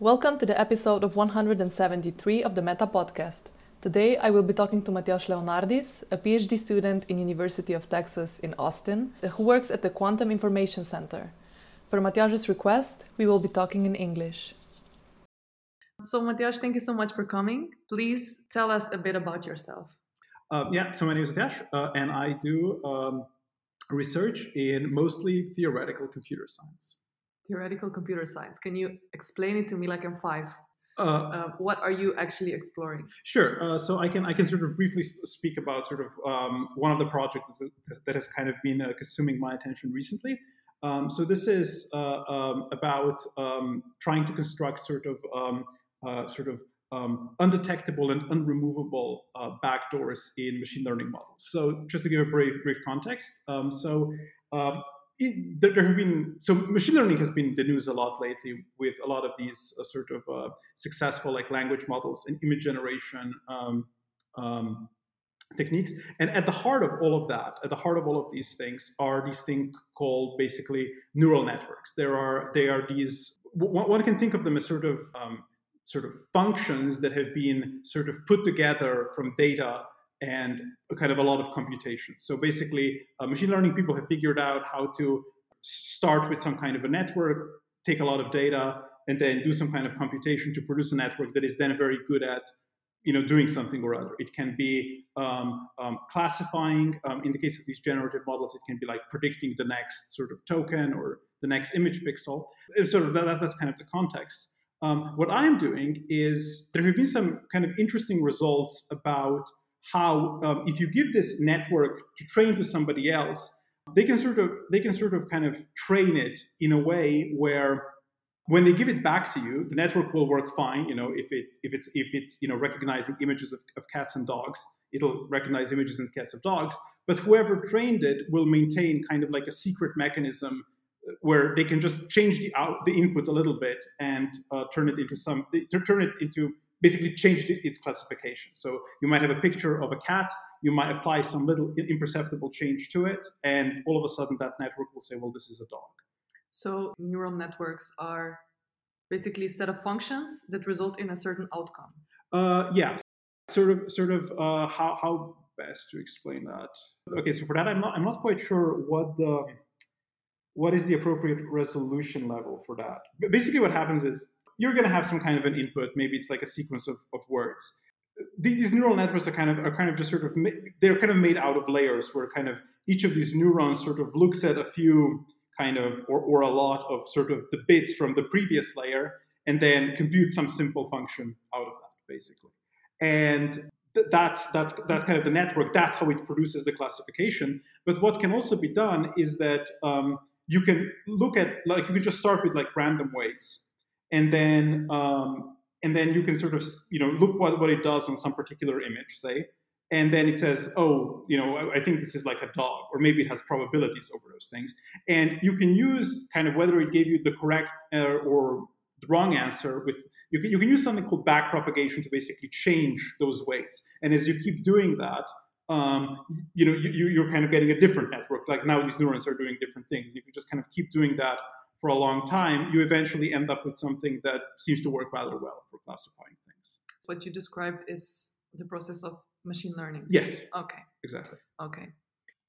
Welcome to the episode of 173 of the Meta podcast. Today I will be talking to Matjaž Leonardis, a PhD student in University of Texas in Austin, who works at the Quantum Information Center. Per Matjaž's request, we will be talking in English. So Matjaž, thank you so much for coming. Please tell us a bit about yourself. Uh, yeah, so my name is Matjaž, uh, and I do um, research in mostly theoretical computer science. Theoretical computer science. Can you explain it to me like in five? Uh, Uh, what are you actually exploring? Sure. Uh, so I can I can sort of briefly speak about sort of um, one of the projects that, that has kind of been uh, consuming my attention recently. Um, so this is uh, um, about um, trying to construct sort of um, uh, sort of um, undetectable and unremovable uh, backdoors in machine learning models. So just to give a brief brief context. Um, so um, it, there, have been so machine learning has been the news a lot lately with a lot of these uh, sort of uh, successful like language models and image generation um, um, techniques. And at the heart of all of that, at the heart of all of these things, are these things called basically neural networks. There are they are these one, one can think of them as sort of um, sort of functions that have been sort of put together from data and kind of a lot of computation. So basically, uh, machine learning people have figured out how to start with some kind of a network, take a lot of data, and then do some kind of computation to produce a network that is then very good at you know doing something or other. It can be um, um, classifying um, in the case of these generative models it can be like predicting the next sort of token or the next image pixel. Sort of that, that's kind of the context. Um, what i'm doing is there have been some kind of interesting results about how um, if you give this network to train to somebody else they can sort of they can sort of kind of train it in a way where when they give it back to you, the network will work fine. You know, if it if it's if it's you know recognizing images of, of cats and dogs, it'll recognize images and cats of dogs. But whoever trained it will maintain kind of like a secret mechanism uh, where they can just change the out the input a little bit and uh, turn it into some turn it into basically changed its classification. So you might have a picture of a cat, you might apply some little imperceptible change to it, and all of a sudden that network will say, well, this is a dog. So neural networks are basically a set of functions that result in a certain outcome. Uh, yeah, sort of, sort of. Uh, how how best to explain that? Okay, so for that, I'm not I'm not quite sure what the what is the appropriate resolution level for that. But basically, what happens is you're going to have some kind of an input. Maybe it's like a sequence of, of words. These neural networks are kind of are kind of just sort of they're kind of made out of layers where kind of each of these neurons sort of looks at a few kind of or, or a lot of sort of the bits from the previous layer and then compute some simple function out of that basically and th- that's that's that's kind of the network that's how it produces the classification but what can also be done is that um, you can look at like you can just start with like random weights and then um, and then you can sort of you know look what, what it does on some particular image say and then it says, oh, you know, I, I think this is like a dog, or maybe it has probabilities over those things. And you can use kind of whether it gave you the correct uh, or the wrong answer with you can, you can use something called backpropagation to basically change those weights. And as you keep doing that, um, you know, you, you're kind of getting a different network. Like now these neurons are doing different things. You just kind of keep doing that for a long time, you eventually end up with something that seems to work rather well for classifying things. What you described is the process of machine learning. Yes, Okay. exactly. Okay.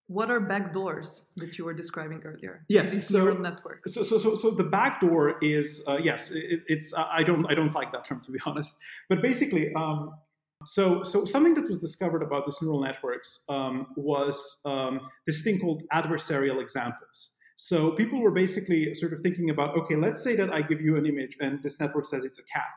What are backdoors that you were describing earlier? Yes, These so- neural networks. So, so, so, so the backdoor is uh, yes, it, it's uh, I don't I don't like that term to be honest, but basically, um, so so something that was discovered about these neural networks um, was um, this thing called adversarial examples. So people were basically sort of thinking about okay, let's say that I give you an image and this network says it's a cat.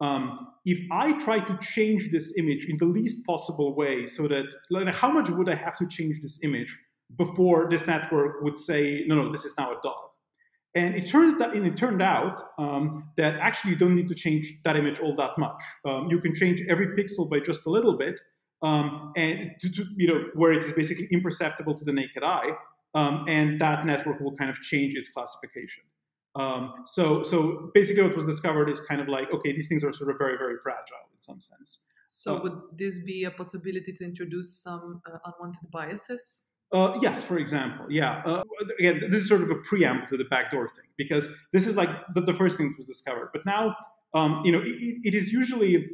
Um, if I try to change this image in the least possible way, so that like, how much would I have to change this image before this network would say, no, no, this is now a dog? And it turns that, and it turned out um, that actually you don't need to change that image all that much. Um, you can change every pixel by just a little bit, um, and to, to, you know where it is basically imperceptible to the naked eye, um, and that network will kind of change its classification. Um, so, so basically, what was discovered is kind of like, okay, these things are sort of very, very fragile in some sense. So uh, would this be a possibility to introduce some uh, unwanted biases? Uh, yes, for example, yeah. Uh, again, this is sort of a preamble to the backdoor thing because this is like the, the first thing that was discovered. But now um, you know, it, it is usually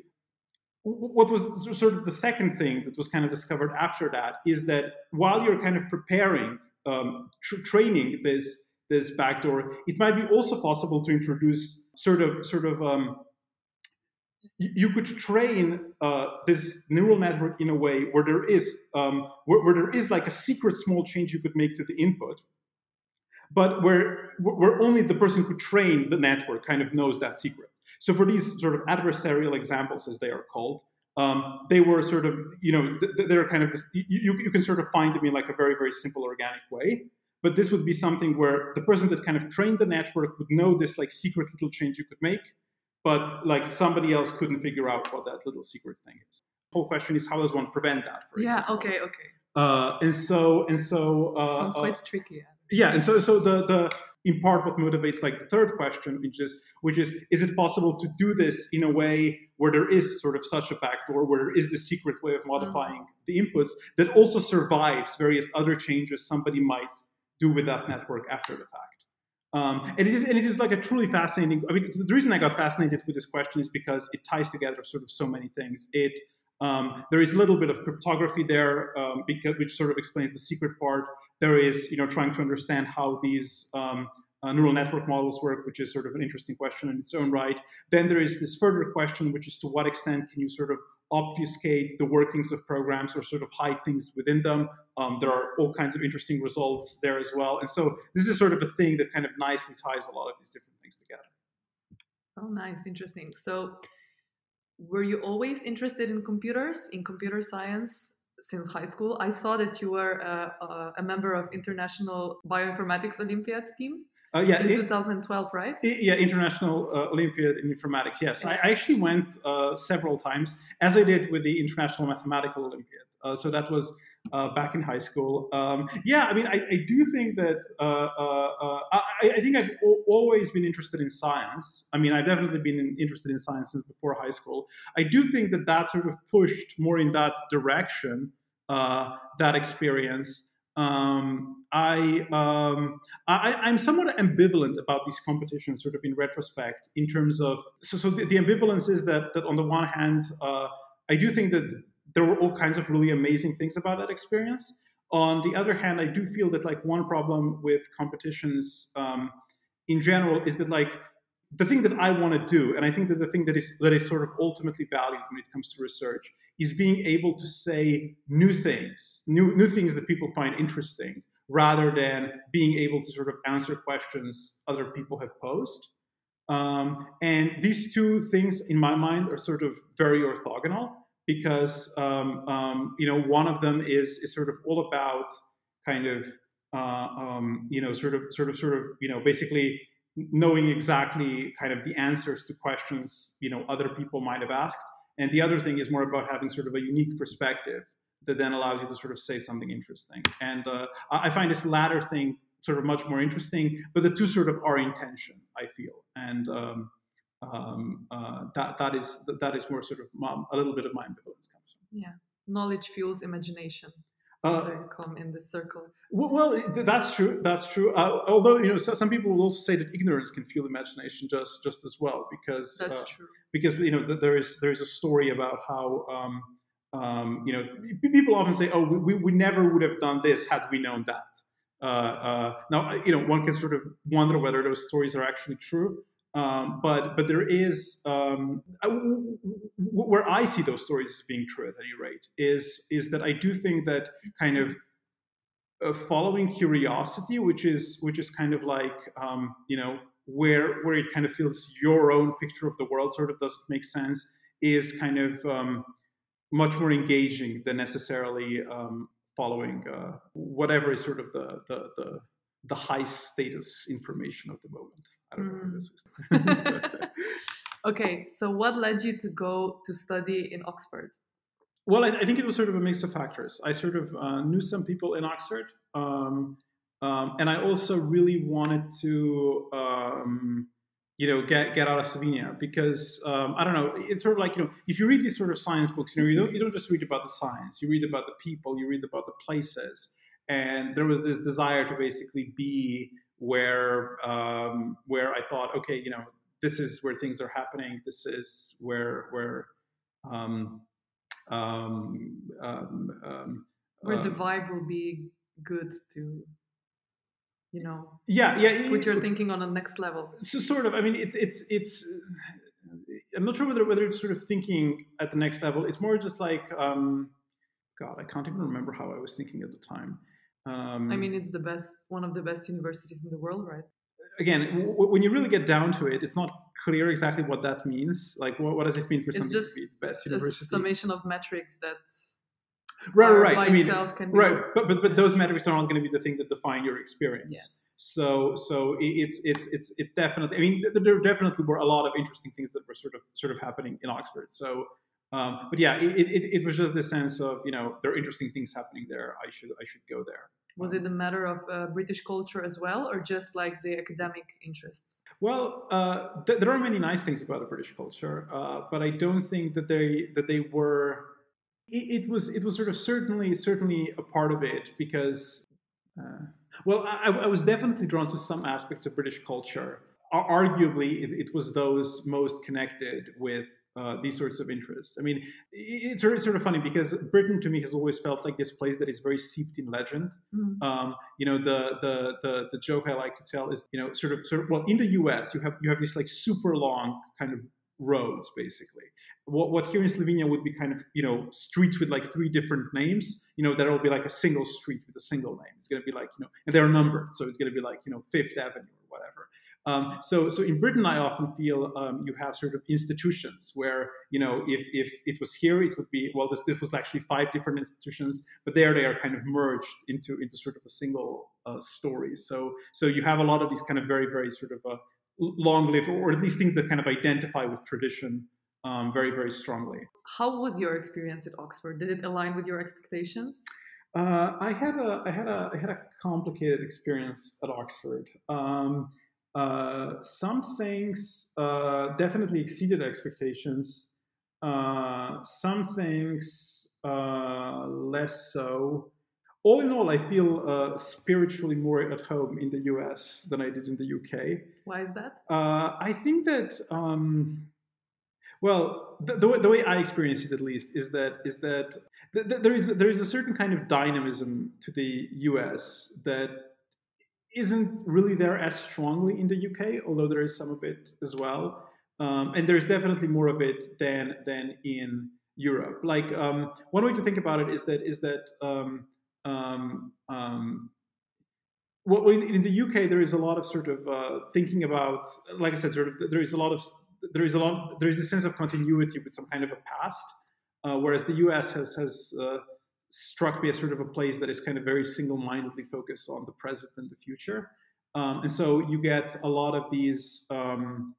what was sort of the second thing that was kind of discovered after that is that while you're kind of preparing um, tr- training this this backdoor, it might be also possible to introduce sort of sort of um, you could train uh, this neural network in a way where there is um, where, where, there is like a secret small change you could make to the input, but where where only the person who trained the network kind of knows that secret. So for these sort of adversarial examples, as they are called, um, they were sort of you know they're kind of this, you, you can sort of find them in like a very very simple organic way. But this would be something where the person that kind of trained the network would know this like secret little change you could make but like somebody else couldn't figure out what that little secret thing is. The whole question is how does one prevent that? yeah. Example? Okay. Okay. Uh, and so and so uh, sounds uh, quite tricky. Yeah, and so so the the in part what motivates like the third question, which is which is is it possible to do this in a way where there is sort of such a backdoor, where there is the secret way of modifying mm-hmm. the inputs that also survives various other changes somebody might do with that network after the fact. Um, and it is and it is like a truly fascinating. I mean, the reason I got fascinated with this question is because it ties together sort of so many things. It um, there is a little bit of cryptography there, um, because, which sort of explains the secret part. There is, you know, trying to understand how these um, uh, neural network models work, which is sort of an interesting question in its own right. Then there is this further question, which is to what extent can you sort of obfuscate the workings of programs or sort of hide things within them. Um, there are all kinds of interesting results there as well. And so this is sort of a thing that kind of nicely ties a lot of these different things together. Oh, nice, interesting. So were you always interested in computers, in computer science? Since high school, I saw that you were a, a, a member of International Bioinformatics Olympiad team. Uh, yeah, in 2012, right? Yeah, International uh, Olympiad in Informatics. Yes, I, actually went uh, several times, as I did with the International Mathematical Olympiad. Uh, so that was uh, back in high school. Um, yeah, I mean, I, I do think that uh, I, I, think I've always been interested in science. I mean, I've definitely been in, interested in science since before high school. I do think that that sort of pushed more in that direction. that experience um, I, um, I, am somewhat ambivalent about these competitions, sort of in retrospect, in terms of so, so the, the ambivalence is that that on the one hand, uh, I do think that there were all kinds of really amazing things about that experience. On the other hand, I do feel that like one problem with competitions um, in general is that like the thing that I want to do, and I think that the thing that is that is sort of ultimately valued when it comes to research, is being able to say new things, new new things that people find interesting, rather than being able to sort of answer questions other people have posed. Um, and these two things, in my mind, are sort of very orthogonal because um, um, you know one of them is is sort of all about kind of uh, um, you know sort of sort of sort of you know basically knowing exactly kind of the answers to questions you know other people might have asked. And the other thing is more about having sort of a unique perspective that then allows you to sort of say something interesting. And uh, i find this latter thing sort of much more interesting but the two sort of are in tension i feel. And um, um, uh, that that is that is where sort of a little bit of my ambivalence comes from yeah knowledge fuels imagination uh, come in this circle. Well, that's true. That's true. Uh, although you know, so, some people will also say that ignorance can fuel imagination just just as well, because that's uh, true. Because you know, there is there is a story about how um, um, you know people often say, "Oh, we, we never would have done this had we known that." Uh, uh, now, you know, one can sort of wonder whether those stories are actually true. Um, but but there is um, where I see those stories as being true at any rate is is that I do think that kind of uh, following curiosity, which is which is kind of like um, you know where where it kind of feels your own picture of the world sort of doesn't make sense, is kind of um, much more engaging than necessarily um, following uh, whatever is sort of the the, the the high status information of the moment. I don't mm. know. okay, so what led you to go to study in Oxford? Well, I, I think it was sort of a mix of factors. I sort of uh, knew some people in Oxford, um, um, and I also really wanted to, um, you know, get get out of Slovenia because um, I don't know. It's sort of like you know, if you read these sort of science books, you know, you don't you don't just read about the science. You read about the people. You read about the places and there was this desire to basically be where um, where I thought, okay, you know, this is where things are happening. This is where where um, um, um, um where the vibe will be good to you know yeah yeah put your thinking on the next level. So sort of i mean it's it's it's i'm not sure whether whether it's sort of thinking at the next level. It's more just like um god i can't even remember how i was thinking at the time um, i mean it's the best one of the best universities in the world right? Again w- when you really get down to it it's not clear exactly what that means. Like what, what does it mean for it's something just to be best a university? summation of metrics that right right i mean right but, but but those metrics are not going to be the thing that define your experience. Yes. So so it's it's it's it's definitely i mean there definitely were a lot of interesting things that were sort of sort of happening in oxford. So um, but yeah it, it, it was just the sense of you know there are interesting things happening there. I should i should go there. Was it a matter of uh, british culture as well or just like the academic interests? Well uh, th- there are many nice things about the british culture uh, but i don't think that they that they were it, it, was it was sort of certainly certainly a part of it because uh, well I, I, was definitely drawn to some aspects of British culture. Arguably, it, it was those most connected with uh, these sorts of interests. I mean, it's sort of, sort of funny because Britain to me has always felt like this place that is very seeped in legend. Mm. Um, you know, the, the the the joke I like to tell is, you know, sort of sort of well, in the U.S. you have you have these like super long kind of roads basically what, what here in Slovenia would be kind of you know streets with like three different names. You know will be like a single street with a single name. It's going to be like you know, and they're numbered, so it's going to be like you know Fifth Avenue. Um, so, so in Britain, I often feel um, you have sort of institutions where, you know, if, if it was here, it would be well. This, this was actually five different institutions, but there they are kind of merged into into sort of a single uh, story. So, so you have a lot of these kind of very very sort of uh, long-lived, or at least things that kind of identify with tradition um, very, very strongly. How was your experience at Oxford? Did it align with your expectations? Uh, I had a, I had a, I had a complicated experience at Oxford. Um, uh, some things uh, definitely exceeded expectations. Uh, some things uh, less so. All in all, I feel uh, spiritually more at home in the US than I did in the UK. Why is that? I think that. Um, well, the, the, way, the way I experience it, at least, is that is that th- th- there is there is a certain kind of dynamism to the U.S. that isn't really there as strongly in the UK, although there is some of it as well, um, and there's definitely more of it than than in Europe. Like um, one way to think about it is that is that um, um, um well, in, the UK there is a lot of sort of uh, thinking about, like I said, sort of there is a lot of there is a lot there is a sense of continuity with some kind of a past, uh, whereas the U.S. has has uh, struck me as sort of a place that is kind of very single-mindedly focused on the present and the future, um, and so you get a lot of these. Um,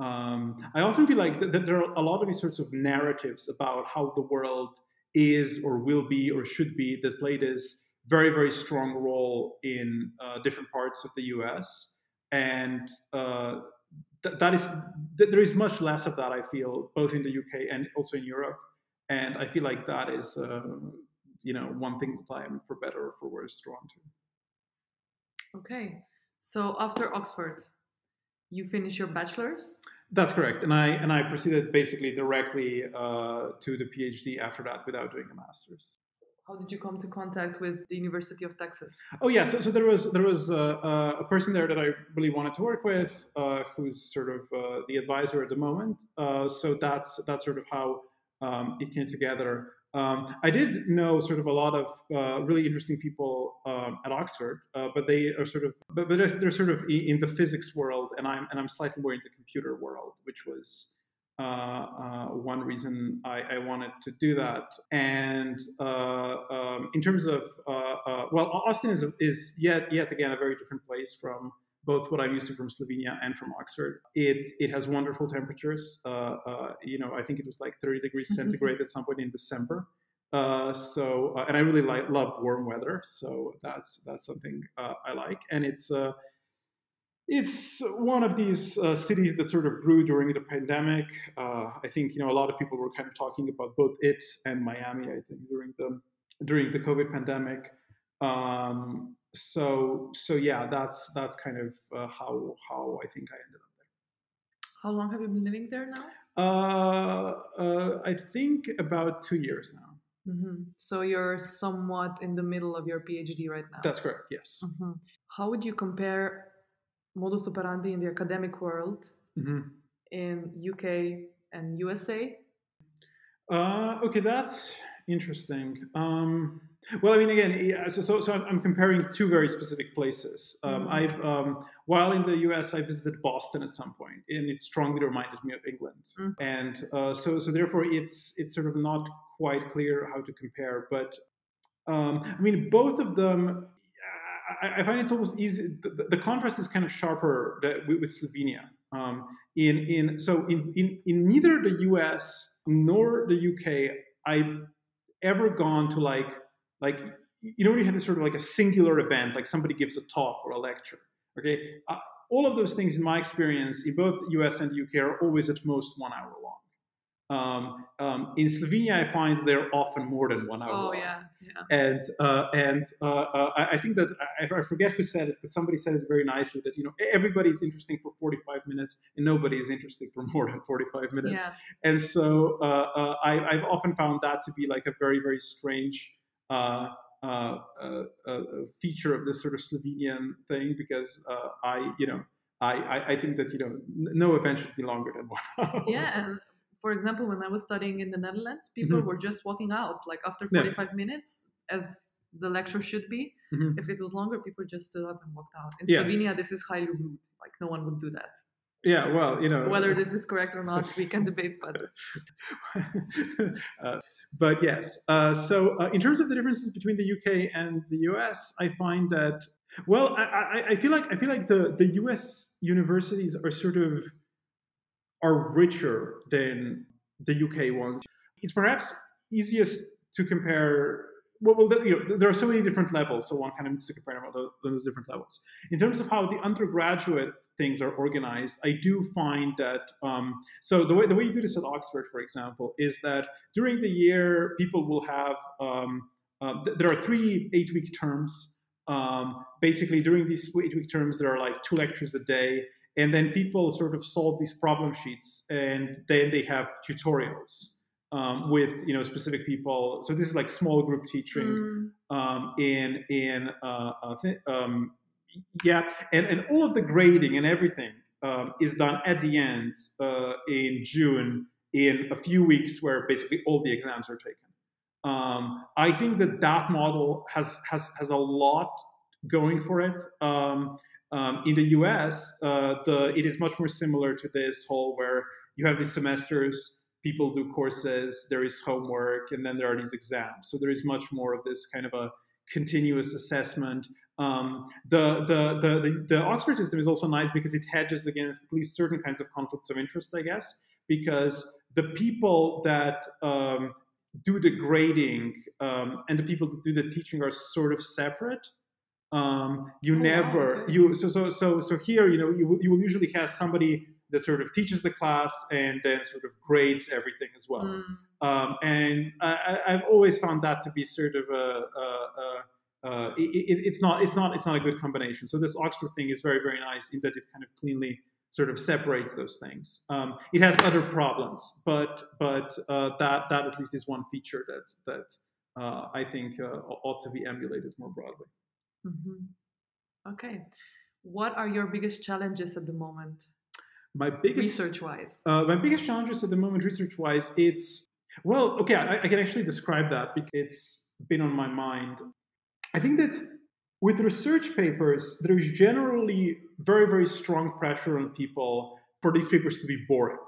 um, I often feel like there are a lot of these sorts of narratives about how the world is or will be or should be that play this very very strong role in uh, different parts of the U.S. and uh, th- that is th- there is much less of that I feel both in the UK and also in Europe, and I feel like that is uh, you know one thing that I am for better or for worse drawn to. Okay, so after Oxford, you finish your bachelor's. That's correct, and I and I proceeded basically directly uh, to the PhD after that without doing a master's. How did you come to contact with the University of Texas? Oh yeah, so, so there was there was uh, uh, a person there that I really wanted to work with, uh, who's sort of uh, the advisor at the moment. Uh, so that's that's sort of how um, it came together. Um, I did know sort of a lot of uh, really interesting people um, at Oxford, but they are sort of but, but they're, they're, sort of in the physics world, and I'm and I'm slightly more in the computer world, which was uh, uh, one reason I, I, wanted to do that. And uh, um, in terms of, well, Austin is, is yet, yet again a very different place from both what I'm used to from Slovenia and from Oxford. It it has wonderful temperatures. Uh, uh, you know, I think it was like 30 degrees centigrade at some point in December. Uh, so, and I really like love warm weather. So that's that's something I like, and it's it's one of these uh, cities that sort of grew during the pandemic. Uh, I think you know a lot of people were kind of talking about both it and Miami. I think during the during the COVID pandemic. Um, so so yeah, that's that's kind of uh, how how I think I ended up there. How long have you been living there now? Uh, uh, I think about two years now. Mm-hmm. So you're somewhat in the middle of your PhD right now. That's correct. Yes. Mm-hmm. How would you compare modus operandi in the academic world hmm in UK and USA? Uh, okay, that's interesting. Um, well, I mean, again, yeah, so so, so I'm, comparing two very specific places. Um, Mhm. I've um, while in the U.S., I visited Boston at some point, and it strongly reminded me of England. Mhm. And uh, so so therefore, it's it's sort of not quite clear how to compare. But um, I mean, both of them. I, I find it's almost easy. The, the contrast is kind of sharper that, with, with Slovenia. Um, in in so in, in in neither the U.S. nor the UK, I've ever gone to like like you know when you have this sort of like a singular event, like somebody gives a talk or a lecture. Okay, uh, all of those things in my experience in both US and UK are always at most one hour long. Um, um, in Slovenia, I find they're often more than one hour. Oh long yeah, yeah. and uh, and uh, uh, I I think that I, I forget who said it, but somebody said it very nicely that you know everybody's interesting for 45 minutes and nobody is interesting for more than 45 minutes. Yeah. And so uh, uh, I, I've often found that to be like a very very strange uh, uh, uh, uh, feature of this sort of Slovenian thing because uh, I you know I, I I think that you know no event should be longer than one hour. Yeah, for example, when I was studying in the Netherlands, people Mhm. were just walking out like after Yeah. 45 minutes, as the lecture should be. Mhm. If it was longer, people just stood up and walked out. In Yeah. Slovenia, this is highly rude. Like no one would do that. Yeah, well, you know Whether this is correct or not, we can debate. But uh, but yes, uh, so uh, in terms of the differences between the UK and the US, I find that well, I, I, I feel like I feel like the, the US universities are sort of are richer than the UK ones. It's perhaps easiest to compare. Well, well there- you know, there are so many different levels, so one kind of needs to compare those, those different levels. In terms of how the undergraduate things are organized, I do find that um, so the way the way you do this at Oxford, for example, is that during the year people will have um, uh, th- there are three eight week terms. Um, basically, during these eight week terms, there are like two lectures a day, and then people sort of solve these problem sheets, and then they have tutorials um, with you know specific people. So this is like small group teaching mm, um, in in uh, th- um, yeah, and and all of the grading and everything um, is done at the end uh, in June in a few weeks where basically all the exams are taken. Um, I think that that model has has has a lot going for it. Um, um, in the U.S., uh, the it is much more similar to this whole where you have these semesters, people do courses, there is homework, and then there are these exams. So there is much more of this kind of a continuous assessment. Um, the, the, the, the, the Oxford system is also nice because it hedges against at least certain kinds of conflicts of interest, I guess, because the people that um, do the grading um, and the people that do the teaching are sort of separate. Um, you Oh, never you so so so so here you know you you will usually have somebody that sort of teaches the class and then sort of grades everything as well. mm, Um, and I, I- I've always found that to be sort of a, a, a, a it- it's not it's not it's not a good combination. So this Oxford thing is very very nice in that it kind of cleanly sort of separates those things. Um, it has other problems, but but uh, that that at least is one feature that that uh, I think uh, ought to be emulated more broadly. Mhm. Okay. What are your biggest challenges at the moment, My biggest research-wise? Uh, my biggest challenges at the moment, research-wise, it's well, okay, I, I can actually describe that because it's been on my mind. I think that with research papers, there is generally very, very strong pressure on people for these papers to be boring.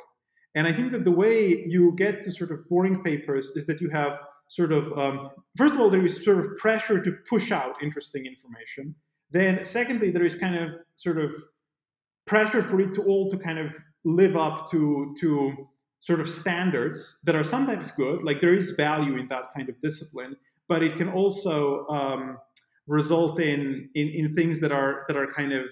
And I think that the way you get to sort of boring papers is that you have sort of, um, first of all, there is sort of pressure to push out interesting information. Then, secondly, there is kind of sort of pressure for it to all to kind of live up to to sort of standards that are sometimes good like there is value in that kind of discipline but it can also um, result in, in in things that are that are kind of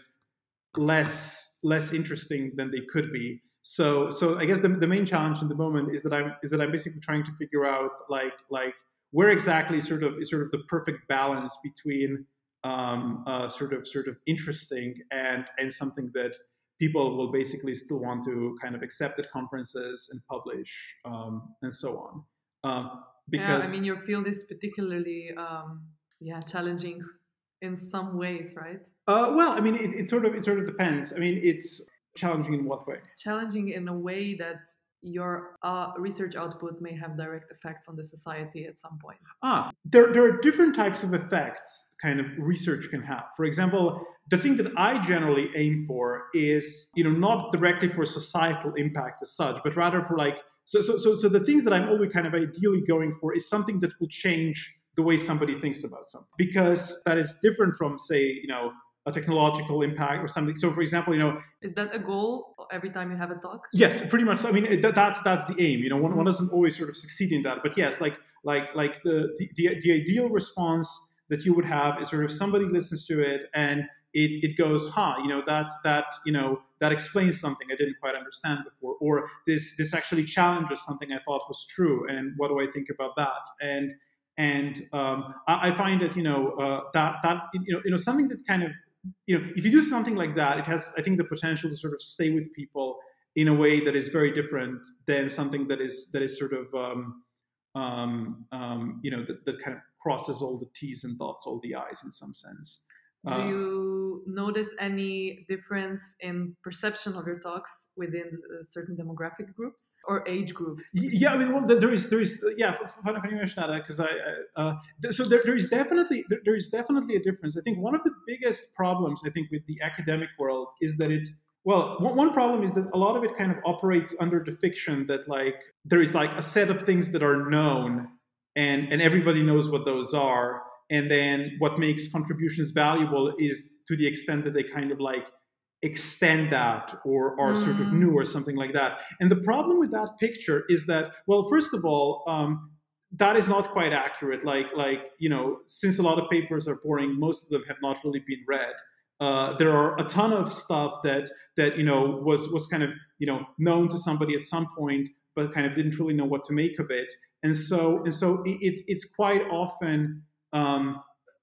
less less interesting than they could be so so i guess the, the main challenge in the moment is that i'm is that i'm basically trying to figure out like like where exactly sort of is sort of the perfect balance between um, uh, sort of sort of interesting and and something that people will basically still want to kind of accept at conferences and publish um, and so on. Um, because yeah, I mean, your field is particularly um, yeah challenging in some ways, right? Uh, well, I mean, it, it, sort of it sort of depends. I mean, it's challenging in what way? Challenging in a way that your uh, research output may have direct effects on the society at some point. Ah, there, there are different types of effects kind of research can have. For example, the thing that I generally aim for is, you know, not directly for societal impact as such, but rather for like, so, so, so, so the things that I'm always kind of ideally going for is something that will change the way somebody thinks about something because that is different from, say, you know, a technological impact or something. So, for example, you know, is that a goal every time you have a talk? Yes, pretty much. I mean, that, that's that's the aim. You know, one, mm-hmm. one doesn't always sort of succeed in that, but yes, like like like the, the the ideal response that you would have is sort of somebody listens to it and it, it goes, huh, you know, that's that, you know, that explains something I didn't quite understand before, or this this actually challenges something I thought was true, and what do I think about that? And and um, I, I, find that you know uh, that that you know you know something that kind of you know, if you do something like that, it has, I think, the potential to sort of stay with people in a way that is very different than something that is that is sort of, um, um, um, you know, that, that kind of crosses all the T's and dots all the I's in some sense. Do uh, notice any difference in perception of your talks within uh, certain demographic groups or age groups? Yeah, I mean, well, there is, there is, uh, yeah, funny you mention that uh, because I, uh, so there, there is definitely, there, there is definitely a difference. I think one of the biggest problems I think with the academic world is that it, well, one problem is that a lot of it kind of operates under the fiction that like there is like a set of things that are known and and everybody knows what those are and then what makes contributions valuable is to the extent that they kind of like extend that or are mm. sort of mm. new or something like that and the problem with that picture is that well first of all um, that is not quite accurate like like you know since a lot of papers are boring most of them have not really been read uh, there are a ton of stuff that that you know was was kind of you know known to somebody at some point but kind of didn't really know what to make of it and so and so it's it's quite often um,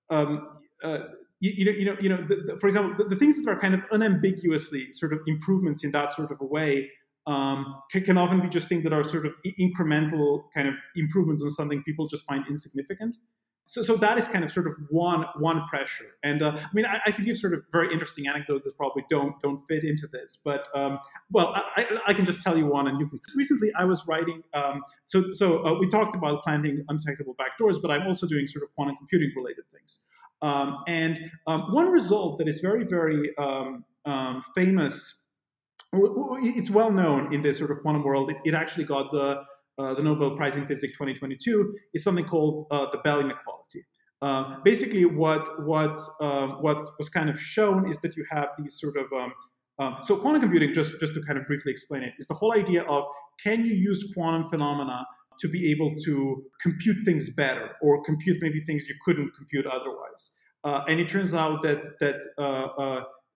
um, uh, you, you, know, you know, you know. The, the, for example, the, the, things that are kind of unambiguously sort of improvements in that sort of a way um, can, can, often be just things that are sort of incremental kind of improvements on something people just find insignificant. So, so that is kind of sort of one one pressure. And uh, I mean, I, I, could give sort of very interesting anecdotes that probably don't don't fit into this, but um, well, I, I, can just tell you one, and you can. Recently, I was writing. Um, so, so uh, we talked about planting undetectable backdoors, but I'm also doing sort of quantum computing related things. Um, and um, one result that is very very um, um, famous. It's well known in this sort of quantum world. It, it actually got the uh, the Nobel Prize in Physics 2022 is something called uh, the Bell inequality. Uh, basically, what what um, what was kind of shown is that you have these sort of um, um, so quantum computing, just just to kind of briefly explain it, is the whole idea of can you use quantum phenomena to be able to compute things better or compute maybe things you couldn't compute otherwise. Uh, and it turns out that that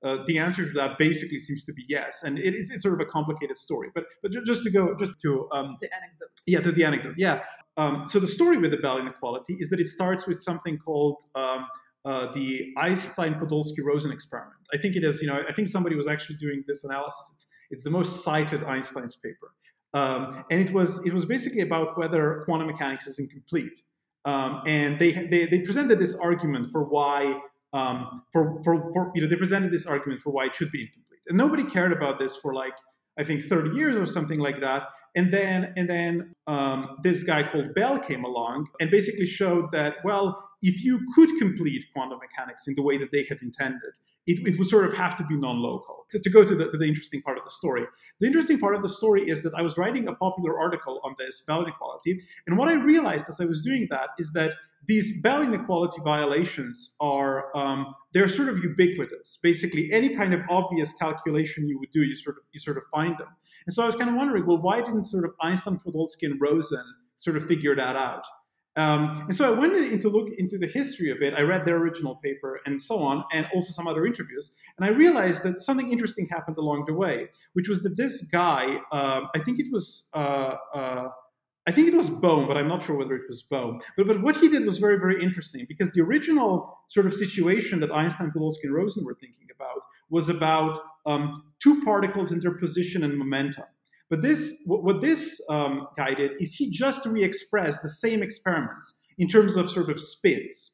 uh, the answer to that basically seems to be yes, and it, it's, it's, sort of a complicated story. But but just to go just to um, the anecdote. Yeah, to the anecdote. Yeah. Um, so the story with the Bell inequality is that it starts with something called um, uh, the Einstein-Podolsky-Rosen experiment. I think it is. You know, I think somebody was actually doing this analysis. It's, it's the most cited Einstein's paper, um, and it was it was basically about whether quantum mechanics is incomplete. Um, and they, they they presented this argument for why um, for, for, for, you know, they presented this argument for why it should be incomplete. And nobody cared about this for like, I think 30 years or something like that. And then, and then um, this guy called Bell came along and basically showed that, well, if you could complete quantum mechanics in the way that they had intended, it, it would sort of have to be non-local. To, to go to the, to the interesting part of the story, the interesting part of the story is that I was writing a popular article on this Bell inequality, and what I realized as I was doing that is that these Bell inequality violations are um, they're sort of ubiquitous. Basically, any kind of obvious calculation you would do, you sort of you sort of find them. And so I was kind of wondering, well, why didn't sort of Einstein, Podolsky, and Rosen sort of figure that out? Um, and so I went in to look into the history of it. I read their original paper and so on, and also some other interviews. And I realized that something interesting happened along the way, which was that this guy, uh, I think it was, uh, uh, I think it was Bohm, but I'm not sure whether it was Bohm. But, but what he did was very, very interesting because the original sort of situation that Einstein, Podolsky, and Rosen were thinking about was about um, two particles and their position and momentum. But this, what, this um, guy did is he just re-expressed the same experiments in terms of sort of spins.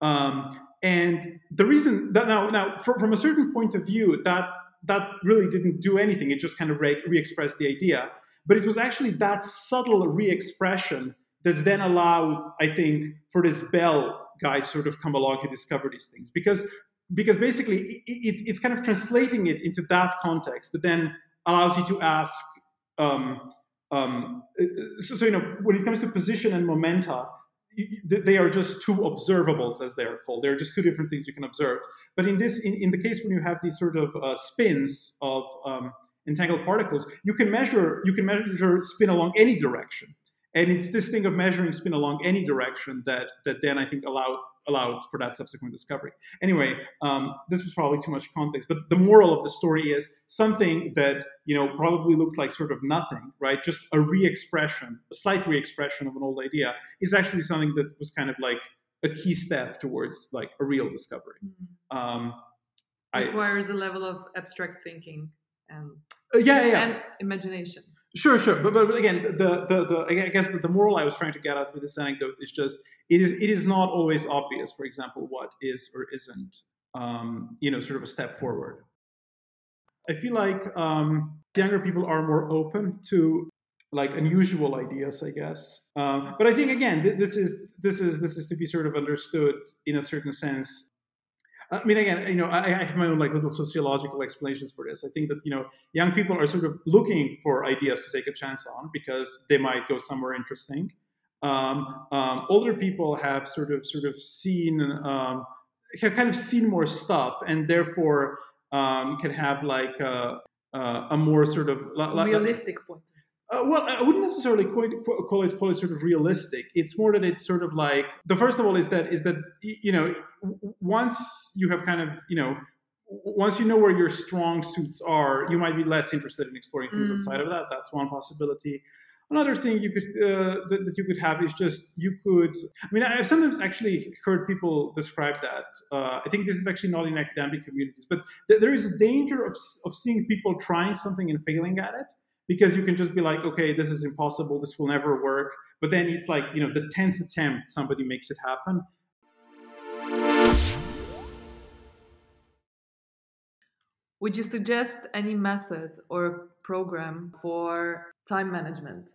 Um, and the reason that now, now from a certain point of view, that that really didn't do anything. It just kind of re- re-expressed the idea. But it was actually that subtle re-expression that's then allowed, I think, for this Bell guy sort of come along and discover these things. Because because basically it, it, it's kind of translating it into that context that then allows you to ask um, um, so, so, you know when it comes to position and momenta they are just two observables as they are called. They're just two different things you can observe. But in this in, in the case when you have these sort of uh, spins of um, entangled particles you can measure you can measure spin along any direction and it's this thing of measuring spin along any direction that that then i think allowed allowed for that subsequent discovery. Anyway, um, this was probably too much context, but the moral of the story is something that you know probably looked like sort of nothing, right? Just a re-expression, a slight re-expression of an old idea, is actually something that was kind of like a key step towards like a real discovery. Mm-hmm. Um, requires I, a level of abstract thinking and uh, yeah, yeah, and imagination. Sure, sure, but but again, the the the I guess the, the moral I was trying to get at with this anecdote is just it is it is not always obvious, for example, what is or isn't, um, you know, sort of a step forward. I feel like um, younger people are more open to like unusual ideas, I guess. Um, but I think again, th- this is this is this is to be sort of understood in a certain sense. I mean, again, you know, I, I, have my own like little sociological explanations for this. I think that you know, young people are sort of looking for ideas to take a chance on because they might go somewhere interesting um, um, older people have sort of sort of seen um, have kind of seen more stuff and therefore um, can have like a, a more sort of realistic point. Uh, well, I wouldn't necessarily call it, call it call it sort of realistic. It's more that it's sort of like the first of all is that is that you know once you have kind of you know once you know where your strong suits are, you might be less interested in exploring things mm. outside of that. That's one possibility. Another thing you could uh, that, that, you could have is just you could. I mean, I've sometimes actually heard people describe that. Uh, I think this is actually not in academic communities, but th- there is a danger of of seeing people trying something and failing at it because you can just be like, okay, this is impossible. This will never work. But then it's like you know the tenth attempt somebody makes it happen. Would you suggest any method or program for time management?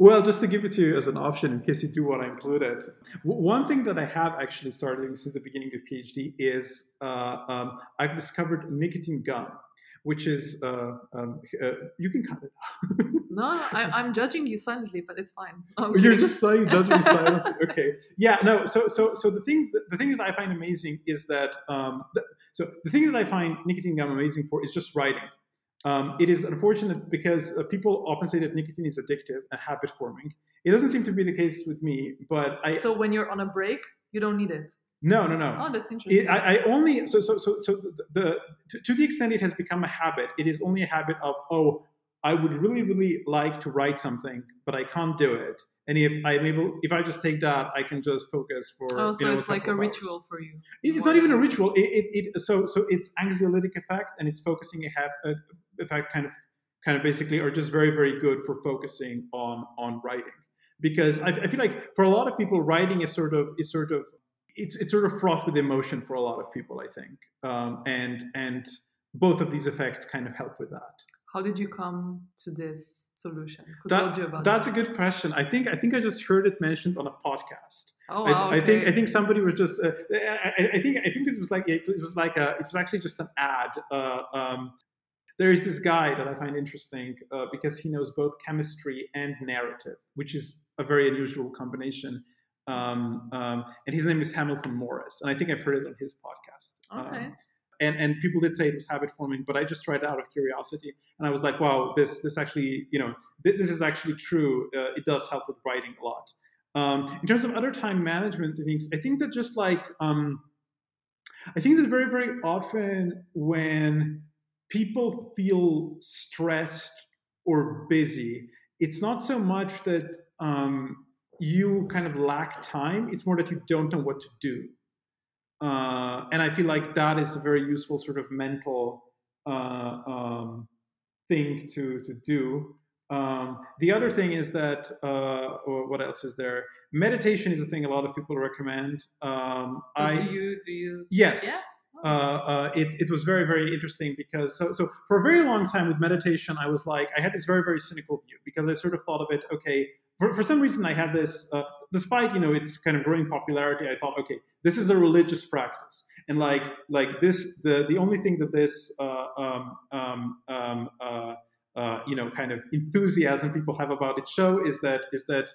Well, just to give it to you as an option in case you do want to include it. One thing that I have actually started since the beginning of PhD is uh, um, I've discovered nicotine gum, which is uh, um, uh, you can cut it. no, I, am judging you silently, but it's fine. Okay. You're just saying judging me silently. Okay, yeah, no. So, so, so the thing, the thing that I find amazing is that, um, the, so the thing that I find nicotine gum amazing for is just writing. Um, it is unfortunate because uh, people often say that nicotine is addictive and habit forming. It doesn't seem to be the case with me, but I. So when you're on a break, you don't need it. No, no, no. Oh, that's interesting. It, I, I, only so so so so the to, to the extent it has become a habit, it is only a habit of oh, I would really really like to write something, but I can't do it and if I'm able, if I just take that, I can just focus for. Oh, so you know, it's like a ritual hours. for you. It's not even a ritual. It, it, it, so so it's anxiolytic effect and it's focusing a effect kind of kind of basically are just very very good for focusing on on writing because I, I feel like for a lot of people writing is sort of is sort of it's it's sort of fraught with emotion for a lot of people I think um, and and both of these effects kind of help with that. How did you come to this solution? Who that, told you about That's this? a good question. I think I think I just heard it mentioned on a podcast. Oh, wow, I, okay. I think I think somebody was just. Uh, I, I, think I think it was like it was like a it was actually just an ad. Uh, um, there is this guy that I find interesting uh, because he knows both chemistry and narrative, which is a very unusual combination. Um, um, and his name is Hamilton Morris, and I think I've heard it on his podcast. Okay. Um, and and people did say it was habit forming but i just tried it out of curiosity and i was like wow this this actually you know th- this is actually true uh, it does help with writing a lot um, in terms of other time management things i think that just like um, i think that very very often when people feel stressed or busy it's not so much that um, you kind of lack time it's more that you don't know what to do uh, and I feel like that is a very useful sort of mental uh, um, thing to to do. Um, the other thing is that, uh, or what else is there? Meditation is a thing a lot of people recommend. Um, I do you do you? Yes. Yeah. Uh, uh, it, it was very very interesting because so so for a very long time with meditation I was like I had this very very cynical view because I sort of thought of it okay for, for some reason I had this uh, despite you know its kind of growing popularity I thought okay this is a religious practice and like like this the the only thing that this uh, um, um, um, uh, uh, you know kind of enthusiasm people have about it show is that is that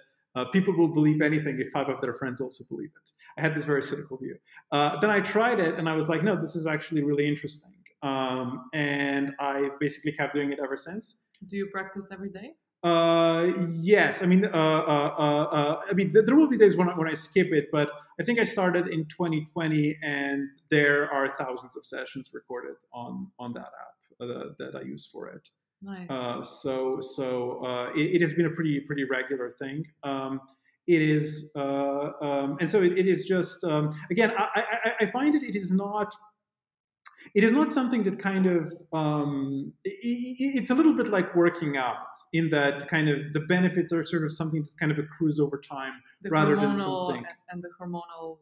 people will believe anything if five of their friends also believe it. I had this very cynical view. Uh, then I tried it and I was like, no, this is actually really interesting. Um, and I basically kept doing it ever since. Do you practice every day? Uh, yes. I mean, uh, uh, I mean, there will be days when I, when I skip it, but I think I started in 2020, and there are thousands of sessions recorded on on that app that I use for it. Nice. Uh, so so uh, it, it, has been a pretty pretty regular thing. Um, it is, uh, um, and so it, it is just um, again. I, I, I, find it. It is not. It is not something that kind of. Um, it, it's a little bit like working out in that kind of the benefits are sort of something that kind of accrues over time the rather than something. And the hormonal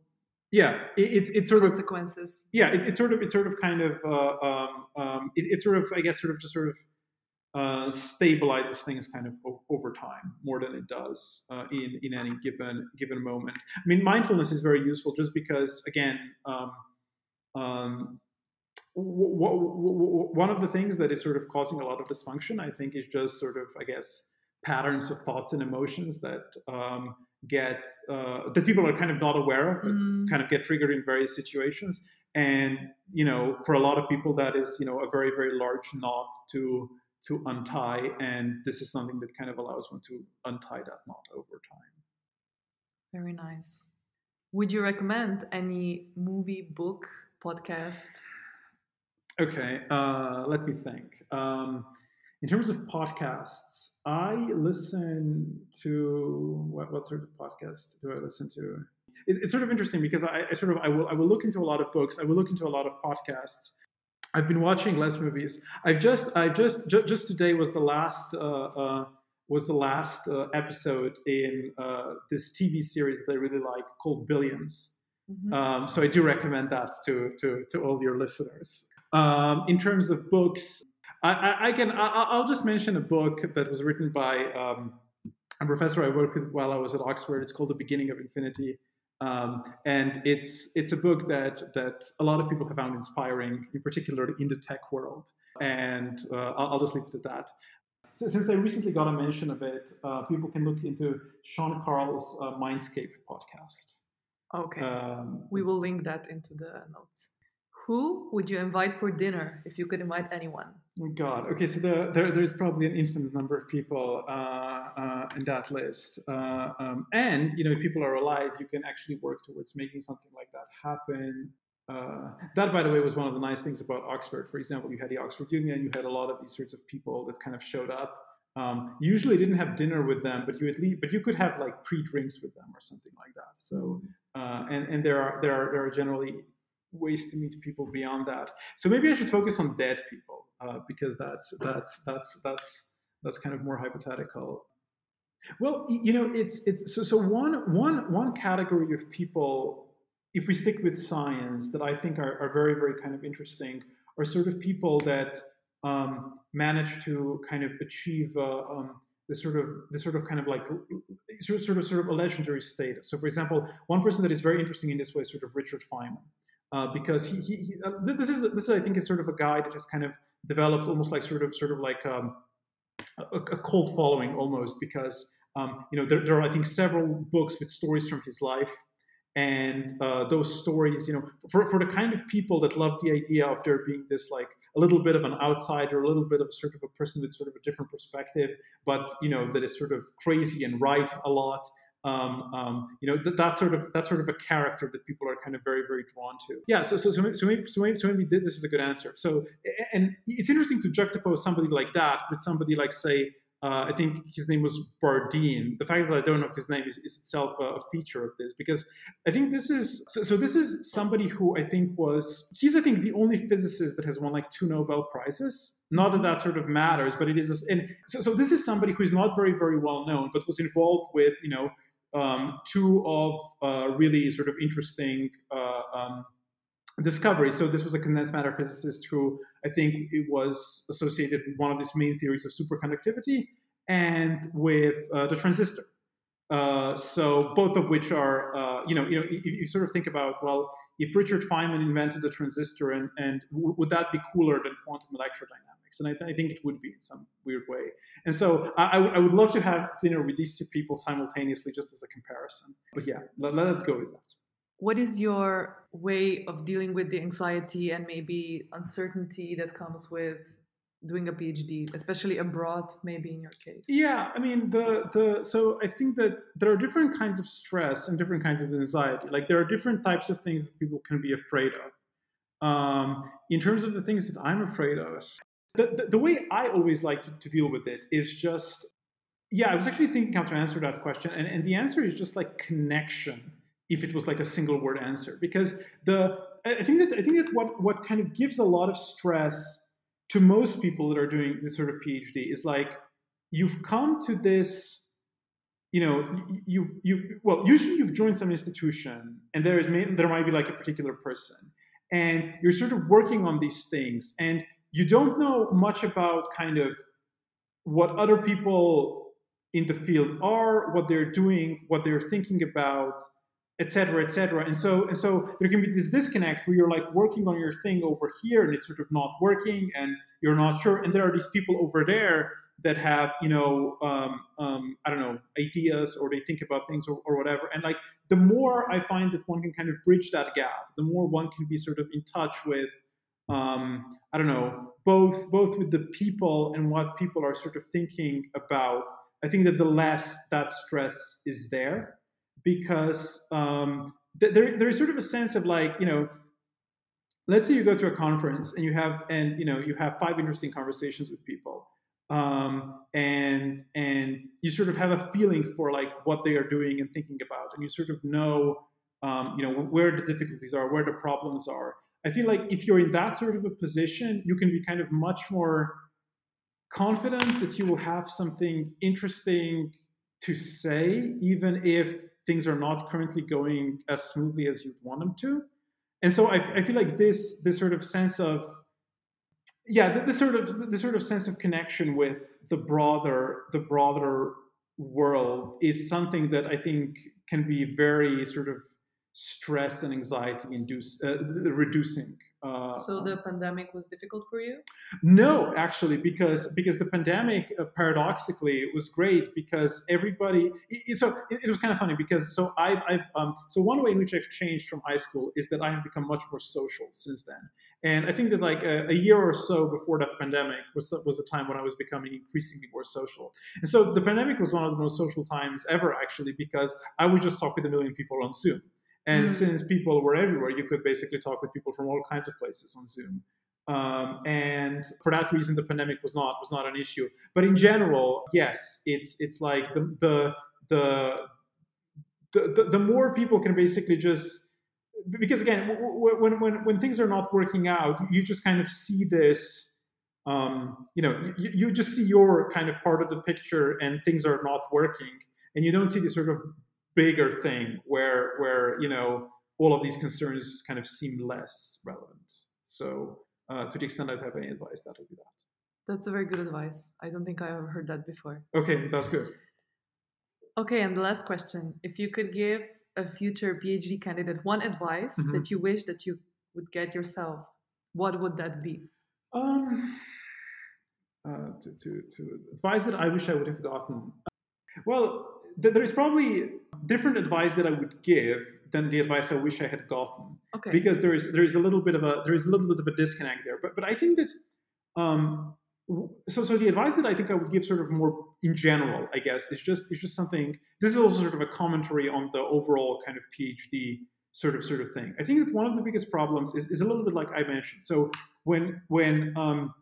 yeah it's it's sort consequences. of consequences yeah it, it's sort of it's sort of kind of uh, um, um, it, it's sort of i guess sort of just sort of uh, stabilizes things kind of o- over time more than it does uh, in in any given given moment. I mean, mindfulness is very useful just because, again, um, um, w- w- w- one of the things that is sort of causing a lot of dysfunction, I think, is just sort of, I guess, patterns of thoughts and emotions that um, get uh, that people are kind of not aware of, mm. kind of get triggered in various situations. And you know, for a lot of people, that is you know a very very large knot to to untie. And this is something that kind of allows one to untie that knot over time. Very nice. Would you recommend any movie, book, podcast? Okay, uh, let me think. Um, in terms of podcasts, I listen to what, what sort of podcast do I listen to? It's, it's sort of interesting because I, I, sort of I will I will look into a lot of books. I will look into a lot of podcasts, I've been watching less movies. I've just, I've just, ju- just today was the last, uh, uh, was the last uh, episode in uh, this TV series that I really like called Billions. Mm-hmm. Um, so I do recommend that to to to all your listeners. Um, in terms of books, I, I, I can I, will just mention a book that was written by um, a professor I worked with while I was at Oxford. It's called The Beginning of Infinity. Um, and it's it's a book that that a lot of people have found inspiring, in particular in the tech world. And uh, I'll, I'll, just leave it at that. So, since I recently got a mention of it, uh, people can look into Sean Carroll's uh, Mindscape podcast. Okay, um, we will link that into the notes. Who would you invite for dinner if you could invite anyone? God. Okay, so the, there, there's probably an infinite number of people uh, uh, in that list, uh, um, and you know, if people are alive, you can actually work towards making something like that happen. Uh, that, by the way, was one of the nice things about Oxford. For example, you had the Oxford Union, you had a lot of these sorts of people that kind of showed up. Um, you usually didn't have dinner with them, but you at least, but you could have like pre-drinks with them or something like that. So, uh, and and there are there are there are generally ways to meet people beyond that. So maybe I should focus on dead people uh, because that's that's that's that's that's kind of more hypothetical. Well, you know, it's it's so so one one one category of people, if we stick with science, that I think are, are very very kind of interesting, are sort of people that um, manage to kind of achieve. Uh, um, this sort of this sort of kind of like sort of, sort of sort of a legendary status. So, for example, one person that is very interesting in this way is sort of Richard Feynman uh, because he, he, he uh, this is this is I think is sort of a guy that has kind of developed almost like sort of sort of like um, a, a, cult following almost because um, you know there, there, are I think several books with stories from his life. And uh, those stories you know for, for the kind of people that love the idea of there being this like a little bit of an outsider a little bit of sort of a person with sort of a different perspective but you know that is sort of crazy and right a lot um, um, you know that, that sort of that sort of a character that people are kind of very very drawn to yeah so so so maybe, so maybe, so maybe, so maybe this is a good answer so and it's interesting to juxtapose somebody like that with somebody like say uh, I think his name was Bardeen. The fact that I don't know his name is, is itself a, a, feature of this because I think this is so, so. This is somebody who I think was he's I think the only physicist that has won like two Nobel prizes. Not that that sort of matters, but it is. And so, so this is somebody who is not very very well known, but was involved with you know um, two of uh, really sort of interesting. Uh, um, discovery. So this was a condensed matter physicist who I think it was associated with one of these main theories of superconductivity and with uh, the transistor. Uh, so both of which are, uh, you know, you know, you, you, sort of think about well, if Richard Feynman invented the transistor, and and w- would that be cooler than quantum electrodynamics? And I, th- I, think it would be in some weird way. And so I, I, w- I would love to have dinner with these two people simultaneously, just as a comparison. But yeah, let, let's go with that what is your way of dealing with the anxiety and maybe uncertainty that comes with doing a phd especially abroad maybe in your case yeah i mean the the so i think that there are different kinds of stress and different kinds of anxiety like there are different types of things that people can be afraid of um, in terms of the things that i'm afraid of the, the, the way i always like to, to deal with it is just yeah i was actually thinking how to answer that question and, and the answer is just like connection if it was like a single word answer because the I think that I think that what what kind of gives a lot of stress to most people that are doing this sort of PhD is like you've come to this you know you you well usually you've joined some institution and there is there might be like a particular person and you're sort of working on these things and you don't know much about kind of what other people in the field are what they're doing what they're thinking about etc etc and so and so there can be this disconnect where you're like working on your thing over here and it's sort of not working and you're not sure. And there are these people over there that have you know um, um, i don't know ideas or they think about things or, or whatever. And like the more i find that one can kind of bridge that gap the more one can be sort of in touch with um, i don't know both both with the people and what people are sort of thinking about i think that the less that stress is there because um, th- there, there is sort of a sense of like you know let's say you go to a conference and you have and you know you have five interesting conversations with people um, and and you sort of have a feeling for like what they are doing and thinking about and you sort of know um, you know where the difficulties are where the problems are i feel like if you're in that sort of a position you can be kind of much more confident that you will have something interesting to say even if things are not currently going as smoothly as you'd want them to. And so I, I feel like this this sort of sense of yeah, this sort of this sort of sense of connection with the broader the broader world is something that I think can be very sort of stress and anxiety induce uh, reducing uh, so the pandemic was difficult for you? No, actually, because because the pandemic uh, paradoxically was great because everybody. It, so it, it, was kind of funny because so I've, I've um, so one way in which I've changed from high school is that I have become much more social since then. And I think that like a, a, year or so before that pandemic was was the time when I was becoming increasingly more social. And so the pandemic was one of the most social times ever, actually, because I would just talk with a million people on Zoom. And mm since people were everywhere, you could basically talk with people from all kinds of places on Zoom. Um, and for that reason, the pandemic was not was not an issue. But in general, yes, it's it's like the the the the, the, more people can basically just because again when, when when things are not working out you just kind of see this um, you know you, you just see your kind of part of the picture and things are not working and you don't see this sort of bigger thing where where you know all of these concerns kind of seem less relevant. So uh, to the extent I'd have any advice, that would be that. That's a very good advice. I don't think I ever heard that before. Okay, that's good. Okay, and the last question: If you could give a future PhD candidate one advice mm-hmm. that you wish that you would get yourself, what would that be? Um, uh, to, to, to advice that I wish I would have gotten. Well, there is probably different advice that I would give than the advice I wish I had gotten. Okay. Because there is there is a little bit of a there is a little bit of a disconnect there. But but I think that um, so so the advice that I think I would give sort of more in general, I guess, is just is just something. This is also sort of a commentary on the overall kind of PhD sort of sort of thing. I think that one of the biggest problems is, is a little bit like I mentioned. So when when um,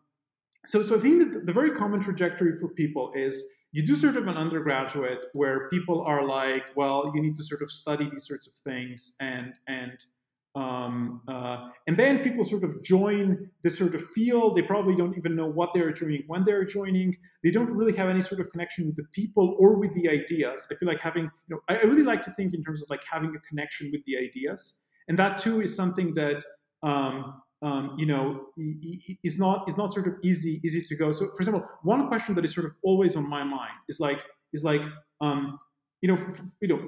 so, so I think that the very common trajectory for people is you do sort of an undergraduate where people are like, well, you need to sort of study these sorts of things, and and um, uh, and then people sort of join this sort of field. They probably don't even know what they're joining when they're joining. They don't really have any sort of connection with the people or with the ideas. I feel like having, you know, I really like to think in terms of like having a connection with the ideas, and that too is something that um, um, you know, is not is not sort of easy easy to go. So, for example, one question that is sort of always on my mind is like is like um, you know you know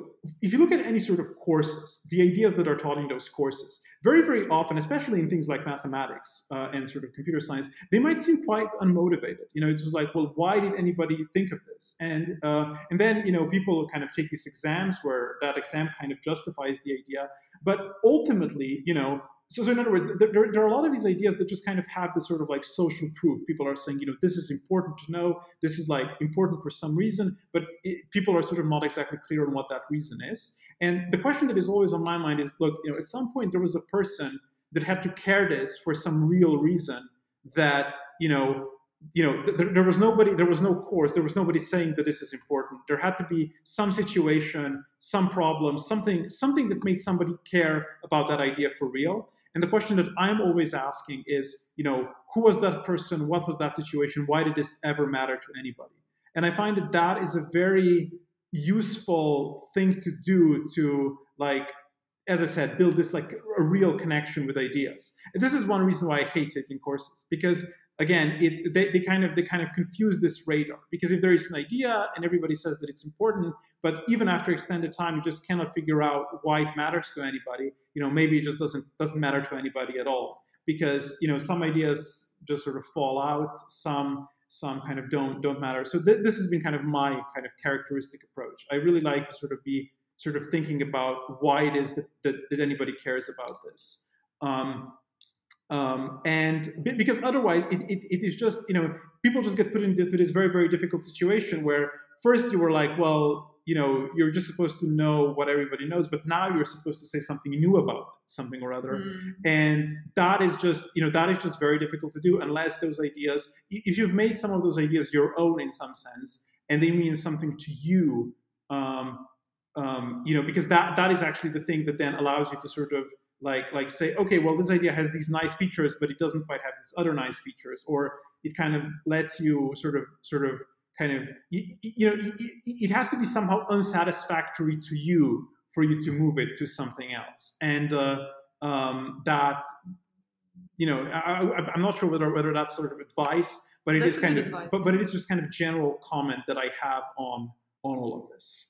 if you look at any sort of courses, the ideas that are taught in those courses, very very often, especially in things like mathematics uh, and sort of computer science, they might seem quite unmotivated. You know, it's just like, well, why did anybody think of this? And uh, and then you know people kind of take these exams where that exam kind of justifies the idea, but ultimately, you know, so, so in other words, there, there, are a lot of these ideas that just kind of have this sort of like social proof. People are saying, you know, this is important to know. This is like important for some reason, but it, people are sort of not exactly clear on what that reason is. And the question that is always on my mind is, look, you know, at some point there was a person that had to care this for some real reason that, you know, you know, there, there was nobody, there was no course, there was nobody saying that this is important. There had to be some situation, some problem, something, something that made somebody care about that idea for real. And the question that I'm always asking is, you know, who was that person? What was that situation? Why did this ever matter to anybody? And I find that that is a very useful thing to do to like as I said, build this like a real connection with ideas. And this is one reason why I hate taking courses because again, it's they, they kind of they kind of confuse this radar because if there is an idea and everybody says that it's important, but even after extended time, you just cannot figure out why it matters to anybody. You know, maybe it just doesn't doesn't matter to anybody at all because you know some ideas just sort of fall out, some some kind of don't don't matter. So th- this has been kind of my kind of characteristic approach. I really like to sort of be sort of thinking about why it is that, that, that anybody cares about this. Um, um, and because otherwise it, it, it is just you know people just get put into this very very difficult situation where first you were like well you know you're just supposed to know what everybody knows but now you're supposed to say something new about something or other mm. and that is just you know that is just very difficult to do unless those ideas if you've made some of those ideas your own in some sense and they mean something to you um, um, you know because that that is actually the thing that then allows you to sort of like like say okay well this idea has these nice features but it doesn't quite have these other nice features or it kind of lets you sort of sort of kind of you, you know it, it has to be somehow unsatisfactory to you for you to move it to something else and uh, um, that you know I, am not sure whether whether that's sort of advice but it that's is kind of advice. but, but it is just kind of general comment that i have on on all of this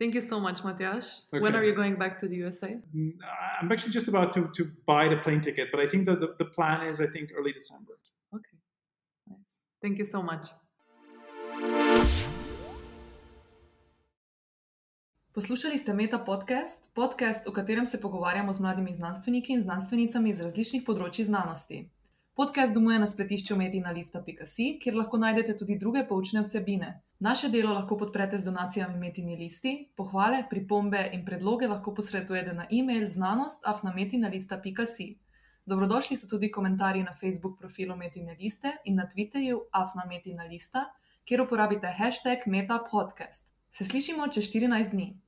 Thank you so much, Matias. Okay. When are you going back to the USA? Mm, I'm actually just about to, to buy the plane ticket, but I think that the, the plan is, I think, early December. Okay. Nice. Thank you so much. Poslušali ste Meta podcast, podcast, v katerem se pogovarjamo z mladimi znanstveniki in znanstvenicami iz različnih področji znanosti. Podcast domuje na spletišču metina.lista.si, kjer lahko najdete tudi druge poučne vsebine. Naše delo lahko podprete z donacijami Metini listi, pohvale, pripombe in predloge lahko posredujete na e-mail znanost.afnametina.si. Dobrodošli so tudi komentarji na Facebook profilu Metine liste in na Twitterju afnametina lista, kjer uporabite hashtag metapodcast. Se slišimo čez 14 dni.